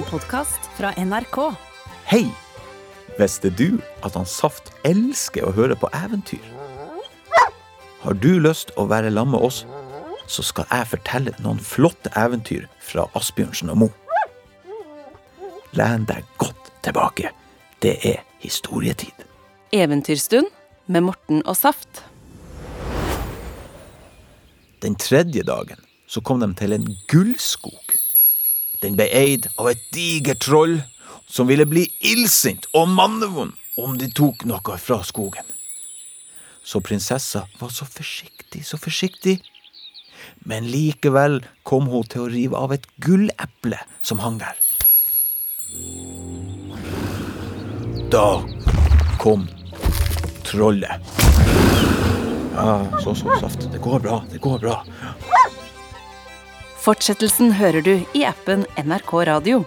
En podkast fra NRK. Hei! Visste du at han Saft elsker å høre på eventyr? Har du lyst å være sammen med oss, så skal jeg fortelle noen flotte eventyr fra Asbjørnsen og Mo. Len deg godt tilbake. Det er historietid. Eventyrstund med Morten og Saft. Den tredje dagen så kom de til en gullskog. Den ble eid av et digert troll som ville bli illsint og mannevond om de tok noe fra skogen. Så prinsessa var så forsiktig, så forsiktig. Men likevel kom hun til å rive av et gulleple som hang der. Da kom trollet. Ja, så, så, saft. Det går bra, det går bra. Fortsettelsen hører du i appen NRK Radio.